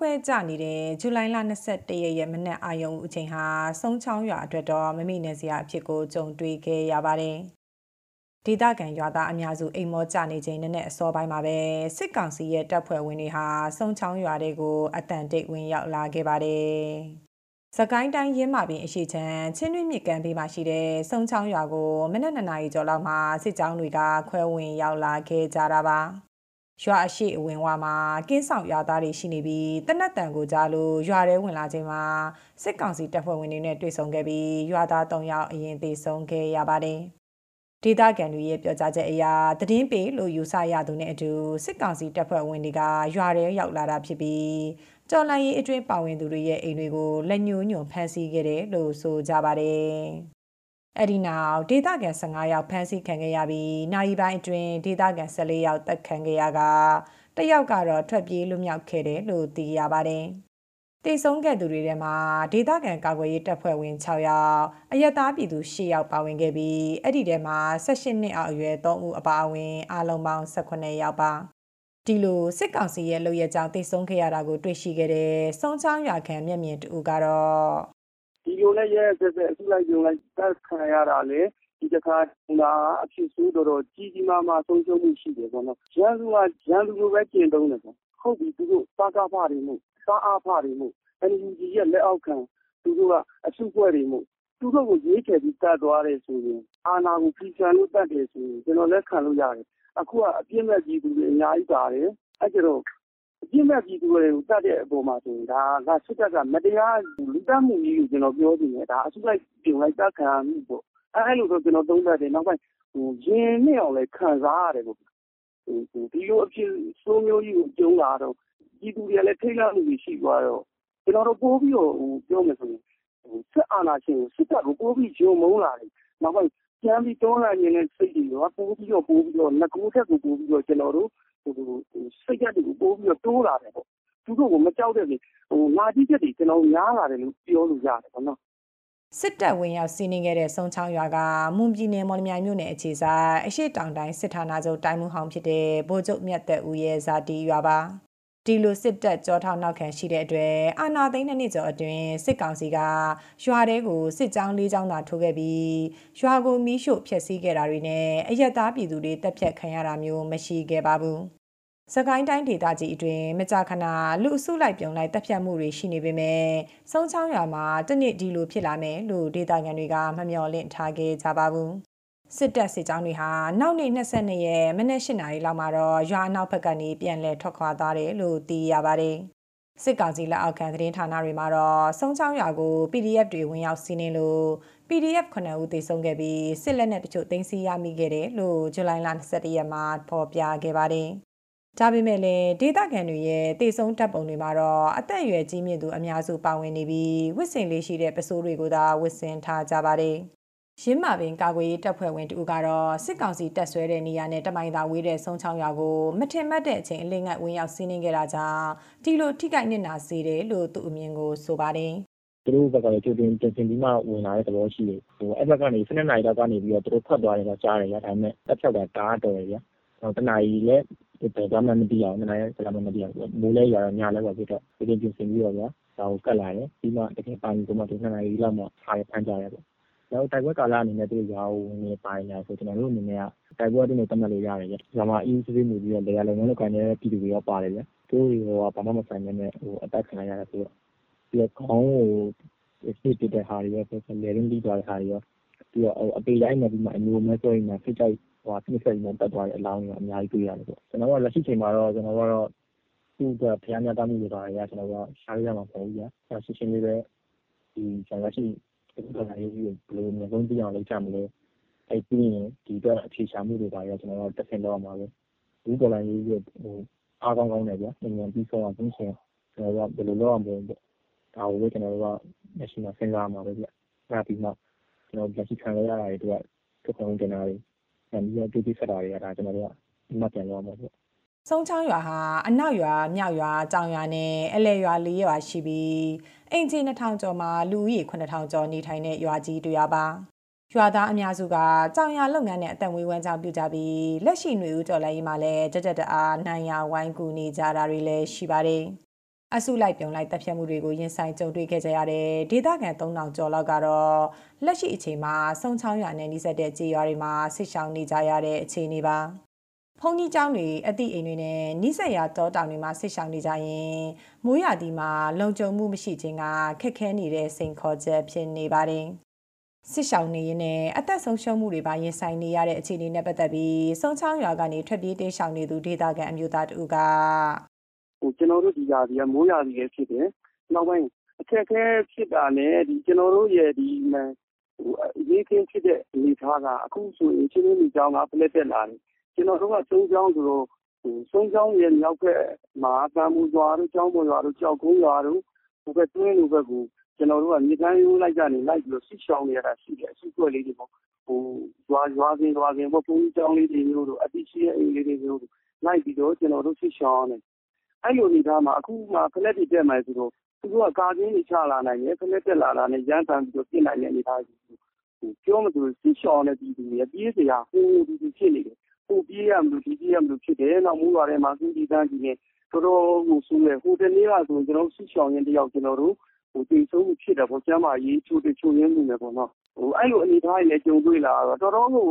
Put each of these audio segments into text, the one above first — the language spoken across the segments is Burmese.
ဖွဲကြနေတဲ့ဇူလိုင်လ22ရက်ရဲ့မနက်အာရုံအချိန်ဟာစုံချောင်းရွာအတွက်တော့မမိနေစရာအဖြစ်ကိုကြုံတွေ့ခဲ့ရပါတယ်။ဒေသခံရွာသားအများစုအိမ်မောကြနေချိန်နဲ့အစောပိုင်းမှာပဲစစ်ကောင်စီရဲ့တပ်ဖွဲ့ဝင်တွေဟာစုံချောင်းရွာတွေကိုအတန်တိတ်ဝင်ရောက်လာခဲ့ပါတယ်။စကိုင်းတိုင်းရင်းမာပင်အရှိချမ်းချင်းတွင်းမြစ်ကမ်းဘေးမှာရှိတဲ့စုံချောင်းရွာကိုမနက်2နာရီကျော်လောက်မှာစစ်ကြောင်းတွေကခွဲဝင်ရောက်လာခဲ့ကြတာပါ။ ရွာအရှိအဝင်ဝါမှာကင်းဆောင်ရွာသားတွေရှိနေပြီးတနက်တန်ကိုကြားလို့ရွာထဲဝင်လာချိန်မှာစစ်ကောင်စီတပ်ဖွဲ့ဝင်တွေနဲ့တွေ့ဆုံခဲ့ပြီးရွာသား၃ယောက်အရင်သေဆုံးခဲ့ရပါတယ်။ဒေသခံတွေရဲ့ပြောကြားချက်အရသတင်းပေးလို့ယူဆရသူနဲ့အတူစစ်ကောင်စီတပ်ဖွဲ့ဝင်တွေကရွာထဲရောက်လာတာဖြစ်ပြီးကြော်လန်ရေးအတွင်းပါဝင်သူတွေရဲ့အိမ်တွေကိုလက်ညှိုးညွန်ဖမ်းဆီးခဲ့တယ်လို့ဆိုကြပါတယ်။ အဲ့ဒီနောက်ဒေသခံ15ယောက်ဖမ်းဆီးခံခဲ့ရပြီးနိုင်ပိုင်းအတွင်းဒေသခံ14ယောက်တပ်ခံခဲ့ရကတယောက်ကတော့ထွက်ပြေးလွတ်မြောက်ခဲ့တယ်လို့သိရပါတယ်။တည်ဆုံးခဲ့သူတွေထဲမှာဒေသခံကာကွယ်ရေးတပ်ဖွဲ့ဝင်6ယောက်အယက်သားပြည်သူ10ယောက်ပါဝင်ခဲ့ပြီးအဲ့ဒီထဲမှာ18နှစ်အောက်အရွယ်3ဦးအပါအဝင်အားလုံးပေါင်း18ယောက်ပါဒီလိုစစ်ကောင်စီရဲ့လုပ်ရကြောင်းတည်ဆုံးခဲ့ရတာကိုတွေ့ရှိခဲ့တဲ့စုံချောင်းရွာခံမျက်မြင်တူကတော့ ဒီလိုနဲ့ရဲရဲစက်စက်အစုလိုက်ပြုံလိုက်တက်ခံရတာလေဒီတစ်ခါလာအဖြစ်ဆိုးတော်တော်ကြီးကြီးမားမားဆုံးရှုံးမှုရှိတယ်ပေါ့နော်ရန်သူကရန်သူလိုပဲကျင့်သုံးတယ်ပေါ့ဟုတ်ပြီသူတို့စားကားဖတွေမှုစားအားဖတွေမှု NUG ရဲ့လက်အောက်ခံသူတို့ကအစုဖွဲ့တွေမှုသူတို့ကိုရွေးချယ်ပြီးတတ်သွားတယ်ဆိုရင်အာနာကိုဖီချန်လို့တတ်တယ်ဆိုရင်ကျွန်တော်လက်ခံလို့ရတယ်အခုကအပြစ်မဲ့ကြီးသူတွေအများကြီးပါတယ်အဲ့ကျတော့ အပြစ်မဲ့ပြည်သူတွေကိုတတ်တဲ့အပေါ်မှာဆိုရင်ဒါကစစ်တပ်ကမတရားလူသတ်မှုကြီးကိုကျွန်တော်ပြောချင်တယ်ဒါအစုလိုက်ပြုံလိုက်တတ်ခံရမှုပေါ့အဲလိုတော့ကျွန်တော်သုံးသပ်တယ်နောက်ပိုင်းဟိုရင်နဲ့အောင်လည်းခံစားရတယ်ပေါ့ဟိုဒီလိုအဖြစ်ဆိုးမျိုးကြီးကိုကျုံလာတော့ပြည်သူတွေလည်းထိတ်လန့်မှုရှိသွားတော့ကျွန်တော်တို့ပိုးပြီးတော့ဟိုပြောမယ်ဆိုရင်ဟိုစစ်အာဏာရှင်စစ်တပ်ကိုပိုးပြီးဂျုံမုန်းလာတယ်နောက်ပိုင်းကျမ်းပြီးတွန်းလှန်နေတဲ့စိတ်တွေကပိုးပြီးတော့ပိုးပြီးတော့ငကူထက်ကိုပိုးပြီးတော့ကျွန်တော်တို့ဟို စိတ်ဓာတ်တွေကိုပိုးပြီးတော့တိုးလာတယ်ပေါ့သူတို့ကိုမကြောက်တဲ့ပြင်ဟိုငါကြီးချက်တွေကျွန်တော်များလာတယ်လို့ပြောလို့ရတယ်ပေါ့နော်စစ်တပ်ဝင်ရောက်စီးနင်းခဲ့တဲ့စုံချောင်းရွာကမွန်ပြည်နယ်မော်လမြိုင်မြို့နယ်အခြေဆိုင်အရှိတောင်တိုင်းစစ်ဌာနချုပ်တိုင်းမှုဟောင်းဖြစ်တဲ့ဗိုလ်ချုပ်မြတ်သက်ဦးရဲ့ဇာတိရွာပါ ဒီလိုစစ်တပ်ကြောထောက်နောက်ခံရှိတဲ့အတွက်အာနာသိန်းနှစ်နှစ်ကျော်အတွင်းစစ်ကောင်စီကရွာတဲကိုစစ်ကြောင်း၄ကြောင်းသာထိုးခဲ့ပြီးရွာကိုမီးရှို့ဖျက်ဆီးခဲ့တာတွေနဲ့အရက်သားပြည်သူတွေတပ်ဖြတ်ခံရတာမျိုးမရှိခဲ့ပါဘူး။စကိုင်းတိုင်းဒေသကြီးအတွင်းမကြာခဏလူအစုလိုက်ပြုံလိုက်တပ်ဖြတ်မှုတွေရှိနေပေမဲ့စုံချောင်းရွာမှာတနစ်ဒီလိုဖြစ်လာမယ်လို့ဒေသခံတွေကမမျှော်လင့်ထားခဲ့ကြပါဘူး။ စစ်တပ်စစ်ကြောင်းတွေဟာနောက်နေ့22ရက်မနက်8နာရီလောက်မှာတော့ရွာနောက်ဘက်ကနေပြန်လည်ထွက်ခွာသွားတယ်လို့သိရပါတယ်။စစ်ကောင်စီလက်အောက်ခံသတင်းဌာနတွေမှာတော့စုံချောင်းရွာကို PDF တွေဝင်ရောက်စီးနင်းလို့ PDF 9ဦးသေဆုံးခဲ့ပြီးစစ်လက်နက်တချို့သိမ်းဆည်းရမိခဲ့တယ်လို့ဇူလိုင်လ22ရက်မှာဖော်ပြခဲ့ပါတယ်။ဒါပေမဲ့လည်းဒေသခံတွေရဲ့တေဆုံးတပ်ပုံတွေမှာတော့အသက်အရွယ်ကြီးမြင့်သူအများစုပါဝင်နေပြီးဝစ်စင်လေးရှိတဲ့ပစိုးတွေကိုသာဝစ်စင်ထားကြပါတယ်။ ရင်းမာပင်ကာကွယ်ရေးတပ်ဖွဲ့ဝင်တူကတော့စစ်ကောင်စီတပ်ဆွဲတဲ့နေရာနဲ့တမိုင်သာဝေးတဲ့ဆုံးချောင်းရွာကိုမထင်မှတ်တဲ့အချိန်အလင်းငတ်ဝင်ရောက်စီးနင်းခဲ့တာကြောင့်ဒီလိုထိခိုက်နစ်နာစေတယ်လို့သူအမြင်ကိုဆိုပါတယ်သူတို့ဘက်ကလည်းကြိုတင်တင်တင်ပြီးမှဝင်လာတဲ့သဘောရှိတယ်ဟိုအဲ့ဘက်ကနေ12နာရီလောက်ကနေပြီးတော့သူတို့ဖတ်သွားတယ်ကကြားတယ်ရဒါပေမဲ့တက်ဖြောက်တာတားတော်တယ်ဗျာဟိုတနာရီလည်းတော်တော်မှမသိအောင်တနာရီစကားမှမသိအောင်မိုးလဲရွာတော့ညလဲပေါ့ဖြစ်တော့ဒီတင်ပြင်ဆင်ပြီးတော့ဗျာဒါကိုကတ်လာတယ်ပြီးမှတကယ်ပိုင်းဒီမှာဒီ2နာရီလောက်မှအားရဖမ်းကြရတယ်ပေါ့ ကျွန်တော်တို့တိုက်ပွဲကာလအနေနဲ့သူတို့ရွာကိုဝင်နေပိုင်းညာဆိုကျွန်တော်တို့အနေနဲ့ကတိုက်ပွဲအတွင်းကိုတတ်မှတ်လို့ရတယ်ဗျ။ရွာမှာအေးအေးဆေးဆေးနေပြီးတော့လယ်ယာလုပ်ငန်းလုပ်ကိုင်နေတဲ့ပြည်သူတွေရောပါတယ်ဗျ။သူတို့တွေရောဘာမှမဆိုင်ဘဲနဲ့ဟိုအသတ်ခံလိုက်ရတယ်ဆိုတော့ပြီးတော့ခေါင်းကိုထိပစ်တဲ့ဟာတွေရောလည်ပင်းထိသွားတဲ့ဟာတွေရောပြီးတော့အသေရိုက်နေပြီးမှအညိုမဲဆွဲနေဖိတ်ကြိုက်ဟိုဖိနှိပ်စက်ကြီးနဲ့တက်သွားတဲ့အလောင်းတွေအများကြီးတွေ့ရတယ်ပေါ့။ကျွန်တော်တို့ကလက်ရှိချိန်မှာတော့ကျွန်တော်တို့ကတော့သူ့အတွက်ဘုရားမျှတမှုတွေပါတယ်ဗျာကျွန်တော်တို့ကရှားရမှာမဟုတ်ဘူးဗျာ။ရှင်းရှင်းလေးပဲဒီကျွန်တော်ရှိ တော်လှန်ရေးကြီးကိုဘယ်လိုမျိုးဆုံးသိအောင်လုပ်ကြမလဲအဲပြီးရင်ဒီအတွက်အဖြေရှာမှုတွေပါရကျွန်တော်တို့တက်ဆင်တော့မှာပဲဒီတော်လှန်ရေးကြီးဟိုအားကောင်းကောင်းနဲ့ဗျာနိုင်ငံပြီးဆုံးအောင်ပြင်ဆင်ကျွန်တော်တို့ဘယ်လိုလုပ်အောင်လဲဒါကိုကျွန်တော်တို့ကလက်ရှိမှာစဉ်းစားမှာပဲဗျအဲပြီးမှကျွန်တော်လက်ရှိခံရရတာတွေတို့ကထုတ်ကုန်တင်တာတွေအဲပြီးတော့တူတူဆက်တာတွေကဒါကျွန်တော်တို့ကဒီမှာပြန်လို့မှာဗျစုံချောင်းရွာဟာအနောက်ရွာမြောက်ရွာကြောင်ရွာနဲ့အလဲရွာလေးရွာရှိပြီး အင်ဂျီ2000ကျော်မှာလူဦးရေ9000ကျော်နေထိုင်တဲ့ရွာကြီးတွေပါရွာသားအများစုကကြောင်ရလုပ်ငန်းနဲ့အသက်မွေးဝမ်းကြောင်းပြုကြပြီးလက်ရှိຫນွေဦးကျော်လိုက်ရေးမှာလည်းကြက်ကြက်တအားနိုင်ရဝိုင်းကူနေကြတာတွေလည်းရှိပါတယ်အစုလိုက်ပြုံလိုက်တပ်ဖြတ်မှုတွေကိုရင်ဆိုင်ကြုံတွေ့ခဲ့ကြရတဲ့ဒေသခံ3000ကျော်လောက်ကတော့လက်ရှိအချိန်မှာစုံချောင်းရွာနဲ့နှိစက်တဲ့ကြေးရွာတွေမှာဆစ်ဆောင်နေကြရတဲ့အခြေအနေပါ ဖုန်ကြီးကျောင်းတွေအသည့်အိမ်တွေနဲ့နှိစက်ရတောတောင်တွေမှာဆစ်ဆောင်နေကြရင်မိုးရသည်မှာလုံခြုံမှုမရှိခြင်းကခက်ခဲနေတဲ့စိန်ခေါ်ချက်ဖြစ်နေပါတယ်စစ်ရှောင်းနေရင်နဲ့အသက်ဆုံးရှုံးမှုတွေပါရင်ဆိုင်နေရတဲ့အခြေအနေနဲ့ပတ်သက်ပြီးစုံချောင်းရွာကနေထွက်ပြေးတိမ်းရှောင်နေသူဒေသခံအမျိုးသားတူကဟိုကျွန်တော်တို့ဒီရာဒီကမိုးရာသီလည်းဖြစ်တယ်နောက်ပိုင်းအခက်အခဲဖြစ်တာနဲ့ဒီကျွန်တော်တို့ရဲ့ဒီဟိုရေးခင်းဖြစ်တဲ့အနေထားကအခုဆိုရင်ချင်းချင်းကြောင်းကပလက်တက်လာတယ် ကျွန်တော်တို့ကသုံးချောင်းဆိုတော့ဟိုသုံးချောင်းရဲ့ မြောက်ဘက်မှာကံမူရွာတို့ ကျောင်းပေါ်ရွာတို့ကြောက်ကုန်းရွာတို့ ဟိုဘက် တွင်းလိုဘက်ကို ကျွန်တော်တို့က မြေကမ်းရိုးလိုက်ကနေ လိုက်ပြီးတော့ဆစ်ရှောင်းနေရတာရှိတယ် အစုကွက်လေးတွေပေါ့ဟိုရွာရွာစင်ရွာစင်ပေါ့ ဘုန်းကြီးကျောင်းလေးတွေမျိုးတို့အတိရှိတဲ့အိမ်လေးတွေမျိုးတို့ လိုက်ပြီးတော့ ကျွန်တော်တို့ဆစ်ရှောင်းနေအဲ့လိုအနေထားမှာ အခုမှဖလက်တွေတက်မှဆိုတော့ သူတို့က ကာကင်းတွေချလာနိုင်တယ်ဖလက်တက်လာတာနဲ့ ရမ်းတမ်းပြီးတော့ပြင်နိုင်တဲ့အနေထားကြီးဟိုပြောမလို့ဆစ်ရှောင်းနေပြီးသူတွေပြေးစရာ ဟိုဟိုဒီဒီဖြစ်နေတယ် ဟိုပြေးရမလို့ဒီပြေးရမလို့ဖြစ်တယ်နောက်မိုးရွာထဲမှာသူဒီတန်းကြီးနဲ့တော်တော်ဟိုဆူရဟိုတနေ့ကဆိုကျွန်တော်ဆစ်ရှောင်းရင်တယောက်ကျွန်တော်တို့ဟိုတည်ဆုံးမှုဖြစ်တယ်ပေါ့ကျမ်းမာရေးချိုးတချိုးရင်းမှုနဲ့ပေါ့နော်ဟိုအဲ့လိုအနေထားတွေလည်းကြုံတွေ့လာတော့တော်တော်ဟို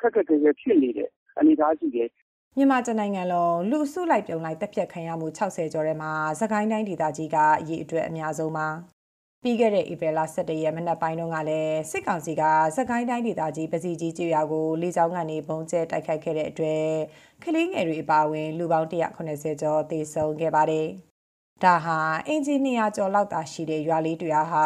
ခက်ခက်ခဲခဲဖြစ်နေတဲ့အနေထားရှိတယ်မြန်မာတနိုင်ငံလုံးလူစုလိုက်ပြုံလိုက်တက်ပြက်ခံရမှု60ကျော်ထဲမှာသခိုင်းတိုင်းဒေသကြီးကအရေးအတွက်အများဆုံးပါ ပြီးခဲ့တဲ့ဧပြီလ17ရက်မနက်ပိုင်းတုန်းကလည်းစစ်ကောင်စီကစကိုင်းတိုင်းဒေသကြီးပစီကြီးကျွော်ကိုလေကြောင်းကနေပုံကျဲတိုက်ခိုက်ခဲ့တဲ့အတွက်ကလေးငယ်တွေအပါအဝင် လူပေါင်း180ကျော်သေဆုံးခဲ့ပါတယ်။ဒါဟာအင်ဂျင်နီယာကျော်လောက်သာရှိတဲ့ရွာလေးတွေဟာ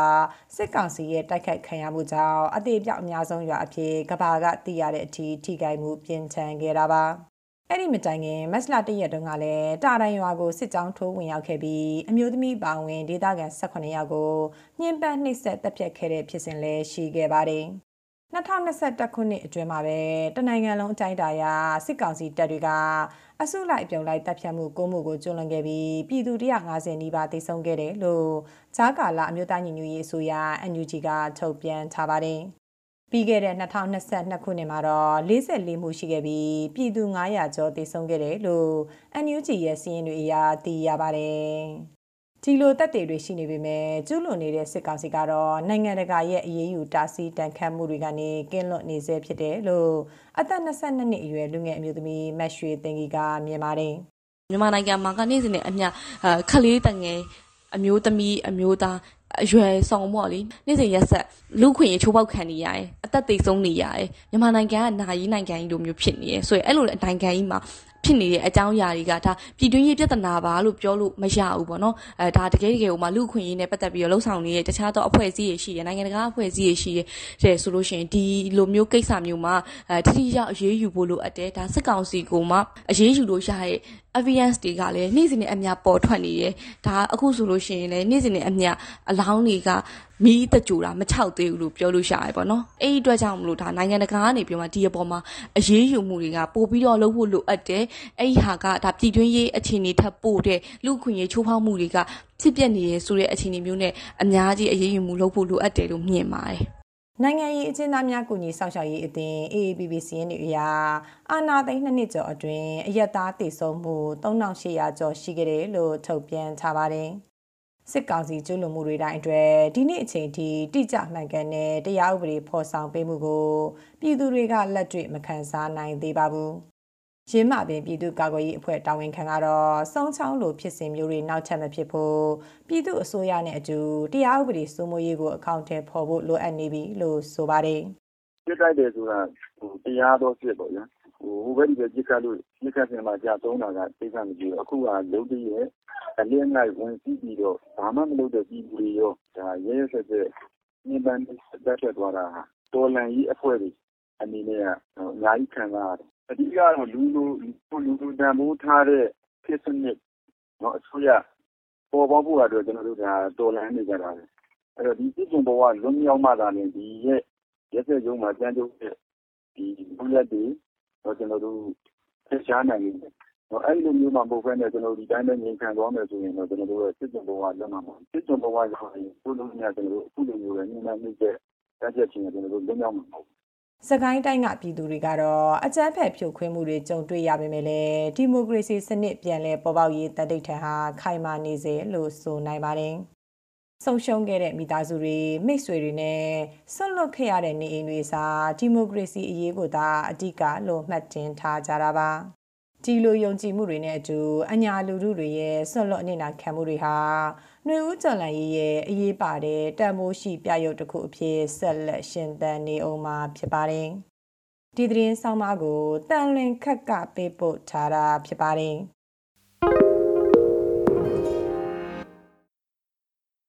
စစ်ကောင်စီရဲ့တိုက်ခိုက်ခံရမှုကြောင့်အသေးပြောက်အများဆုံးရွာအဖြစ်ကဘာကသိရတဲ့အထိထိခိုက်မှုပြင်းထန်ခဲ့တာပါ အဲ့ဒီမတိုင်ခင်မက်စလာတရက်တုန်းကလည်းတာတိုင်ရွာကိုစစ်ကြောင်းထိုးဝင်ရောက်ခဲ့ပြီးအမျိုးသမီးပါဝင်ဒေသခံ18ယောက်ကိုညှဉ်းပန်းနှိပ်စက်တပ်ဖြတ်ခဲ့တဲ့ဖြစ်စဉ်လည်းရှိခဲ့ပါတယ်2021ခုနှစ်အတွင်းမှာပဲတနိုင်ငံလုံးအတိုင်းအတာအရစစ်ကောင်စီတပ်တွေကအစုလိုက်အပြုံလိုက်တပ်ဖြတ်မှုကိုမှုကိုကျွလွန်ခဲ့ပြီးပြည်သူ150နီးပါးသေဆုံးခဲ့တယ်လို့ဂျာကာလာအမျိုးသားညီညွတ်ရေးအစိုးရ NUG ကထုတ်ပြန်ထားပါတယ်။ ပြီးခဲ့တဲ့2022ခုနှစ်မှာတော့44မှုရှိခဲ့ပြီးပြည်သူ900ကျော်သေဆုံးခဲ့တယ်လို့ NUG ရဲ့စီးရင်တွေအရသိရပါတယ်။ဒီလိုတက်တွေတွေရှိနေပေမဲ့ကျူးလွန်နေတဲ့စစ်ကောင်စီကတော့နိုင်ငံတကာရဲ့အရေးယူတားဆီးတန်ခတ်မှုတွေကနေကင်းလွတ်နေစေဖြစ်တယ်လို့အသက်22နှစ်အရွယ်လူငယ်အမျိုးသမီးမတ်ရွှေတင်ကြီးကမြင်ပါတယ်မြန်မာနိုင်ငံမှာကနေ့စဉ်နဲ့အမျှခလေးတငယ်အမျိုးသမီးအမျိုးသား အရွယ်ဆောင်ပေါ့လေနေ့စဉ်ရက်ဆက်လူခွင့်ရချိုးပေါက်ခံနေရတယ်အသက်သိဆုံးနေရတယ်မြန်မာနိုင်ငံကနာရီနိုင်ငံကြီးလိုမျိုးဖြစ်နေရယ်ဆိုရင်အဲ့လိုနိုင်ငံကြီးမှာဖြစ်နေတဲ့အကြောင်းအရာတွေကဒါပြည်တွင်းရေးပြဿနာပါလို့ပြောလို့မရဘူးပေါ့နော်အဲဒါတကယ်တကယ်ဟိုမှာလူခွင့်ရေးနဲ့ပတ်သက်ပြီးတော့လှုပ်ဆောင်နေတဲ့တခြားသောအဖွဲ့အစည်းတွေရှိတယ်နိုင်ငံတကာအဖွဲ့အစည်းတွေရှိတယ်ဆိုလို့ရှိရင်ဒီလိုမျိုးကိစ္စမျိုးမှာအဲတတိယအရေးယူဖို့လိုအပ်တယ်ဒါစစ်ကောင်စီကမှအရေးယူလို့ရတဲ့ evidence တွေကလည်းနေ့စဉ်နဲ့အမျှပေါ်ထွက်နေတယ်ဒါအခုဆိုလို့ရှိရင်လည်းနေ့စဉ်နဲ့အမျှအလောင်းတွေကမီးတကြူတာမချောက်သေးဘူးလို့ပြောလို့ရရပေါ့နော်အဲ့ဒီအတွက်ကြောင့်မလို့ဒါနိုင်ငံတကာကနေပြောမှဒီအပေါ်မှာအရေးယူမှုတွေကပို့ပြီးတော့လုပ်ဖို့လိုအပ်တယ်အဲ့ဒီဟာကဒါပြည်တွင်းရေးအခြေအနေထပ်ပို့တဲ့လူခွင့်ရေးချိုးဖောက်မှုတွေကဖြစ်ပျက်နေရဆိုတဲ့အခြေအနေမျိုးနဲ့အများကြီးအရေးယူမှုလုပ်ဖို့လိုအပ်တယ်လို့မြင်ပါတယ် နိုင်ငံရေးအကျဉ်းသားများကူညီဆောင်ရှောက်ရေးအသင်း AAPPC ရင်းနေအရာအာနာသိန်းနှစ်နှစ်ကျော်အတွင်းအရက်သားတည်ဆုံမှု3800ကျော်ရှိခဲ့တယ်လို့ထုတ်ပြန်ထားပါတယ်။စစ်ကောင်စီကျူးလွန်မှုတွေတိုင်းအတွက်ဒီနေ့အချိန်ထိတိကျမှန်ကန်တဲ့တရားဥပဒေဖော်ဆောင်ပေးမှုကိုပြည်သူတွေကလက်တွေ့မခံစားနိုင်သေးပါဘူး။ ရင်းမပင်ပြည်သူ့ကာကွယ်ရေးအဖွဲ့တာဝန်ခံကတော့စုံချောင်းလိုဖြစ်စဉ်မျိုးတွေနောက်ထပ်မဖြစ်ဖို့ပြည်သူအစိုးရနဲ့အတူတရားဥပဒေစိုးမိုးရေးကိုအကောင့်ထဲပေါ်ဖို့လိုအပ်နေပြီလို့ဆိုပါတယ်။ပြစ်တိုက်တယ်ဆိုတာဟိုတရားတော်ဖြစ်ပေါ့ဗျာ။ဟိုဟိုဘက်ဒီဘက်ပြစ်ခတ်လို့ပြစ်ခတ်စင်မှာကြာသုံးတာကသိစမရှိဘူးအခုကလုံးတည်းရဲ့အလင်းလိုက်ဝင်စီးပြီးတော့ဘာမှမလုပ်တဲ့ပြည်သူတွေရောဒါရဲရဲဆက်ဆက်ညှဉ်းပန်းတက်ထွက်သွားတာဟာတော်လန်ကြီးအဖွဲ့တွေအနေနဲ့ကအများကြီးခံစားရတယ် အဓိကတော့ လူလူလူလူတန်ဖိုးထားတဲ့ဖြစ်စနစ်နော်အစိုးရ ပေါ်ပေါက်ဖို့အတွက် ကျွန်တော်တို့ဒါတော်လန်နေကြတာပဲ အဲ့တော့ ဒီပြည်သူဘဝ လွန်မြောက်မှသာလေဒီရဲ့ ရက်စက်ရုံမှာကြမ်းကြုတ်တဲ့ဒီလူရက်တွေတော့ကျွန်တော်တို့ဖျက်ရှားနိုင်တယ်နော်အဲ့လိုမျိုးမှ မဟုတ်ဘဲနဲ့ကျွန်တော်ဒီတိုင်းပဲ ငြိမ်ခံသွားမယ်ဆိုရင်တော့ကျွန်တော်တို့ရဲ့စစ်ကြုံဘဝလက်မှာပေါ့စစ်ကြုံဘဝရောက်ရင်ဘုလိုမျိုးကျွန်တော်တို့အခုလိုမျိုးပဲ ညှိနှိုင်းမှုတဲ့တက်ချက်ချင်းကျွန်တော်တို့လွတ်မြောက်မှာ မဟုတ် စကိုင်းတိုင်းကပြည်သူတွေကတော့အကြမ်းဖက်ဖြိုခွင်းမှုတွေကြုံတွေ့ရပေမဲ့လည်းဒီမိုကရေစီစနစ်ပြန်လည်ပေါ်ပေါက်ရေးတတိထံဟာခိုင်မာနေစေလို့ဆိုနိုင်ပါတယ်။ဆုံးရှုံးခဲ့တဲ့မိသားစုတွေမိတ်ဆွေတွေနဲ့ဆွတ်လွတ်ခဲ့ရတဲ့နေအိမ်တွေစာဒီမိုကရေစီအရေးကိုသာအဓိကလို့မှတ်တင်ထားကြတာပါ။ ဒီလိုယုံကြည်မှုတွေနဲ့အတူအညာလူထုတွေရဲ့ဆွတ်လွတ်အနေနာခံမှုတွေဟာຫນွေဦးကျော်လန်ရေးရဲ့အရေးပါတဲ့တန်မိုးရှိပြရုပ်တစ်ခုအဖြစ်ဆက်လက်ရှင်သန်နေအောင်မှာဖြစ်ပါတယ်။ဒီသတင်းဆောင်မကိုတန်လွင်ခက်ကပေးပို့ထားတာဖြစ်ပါတယ်။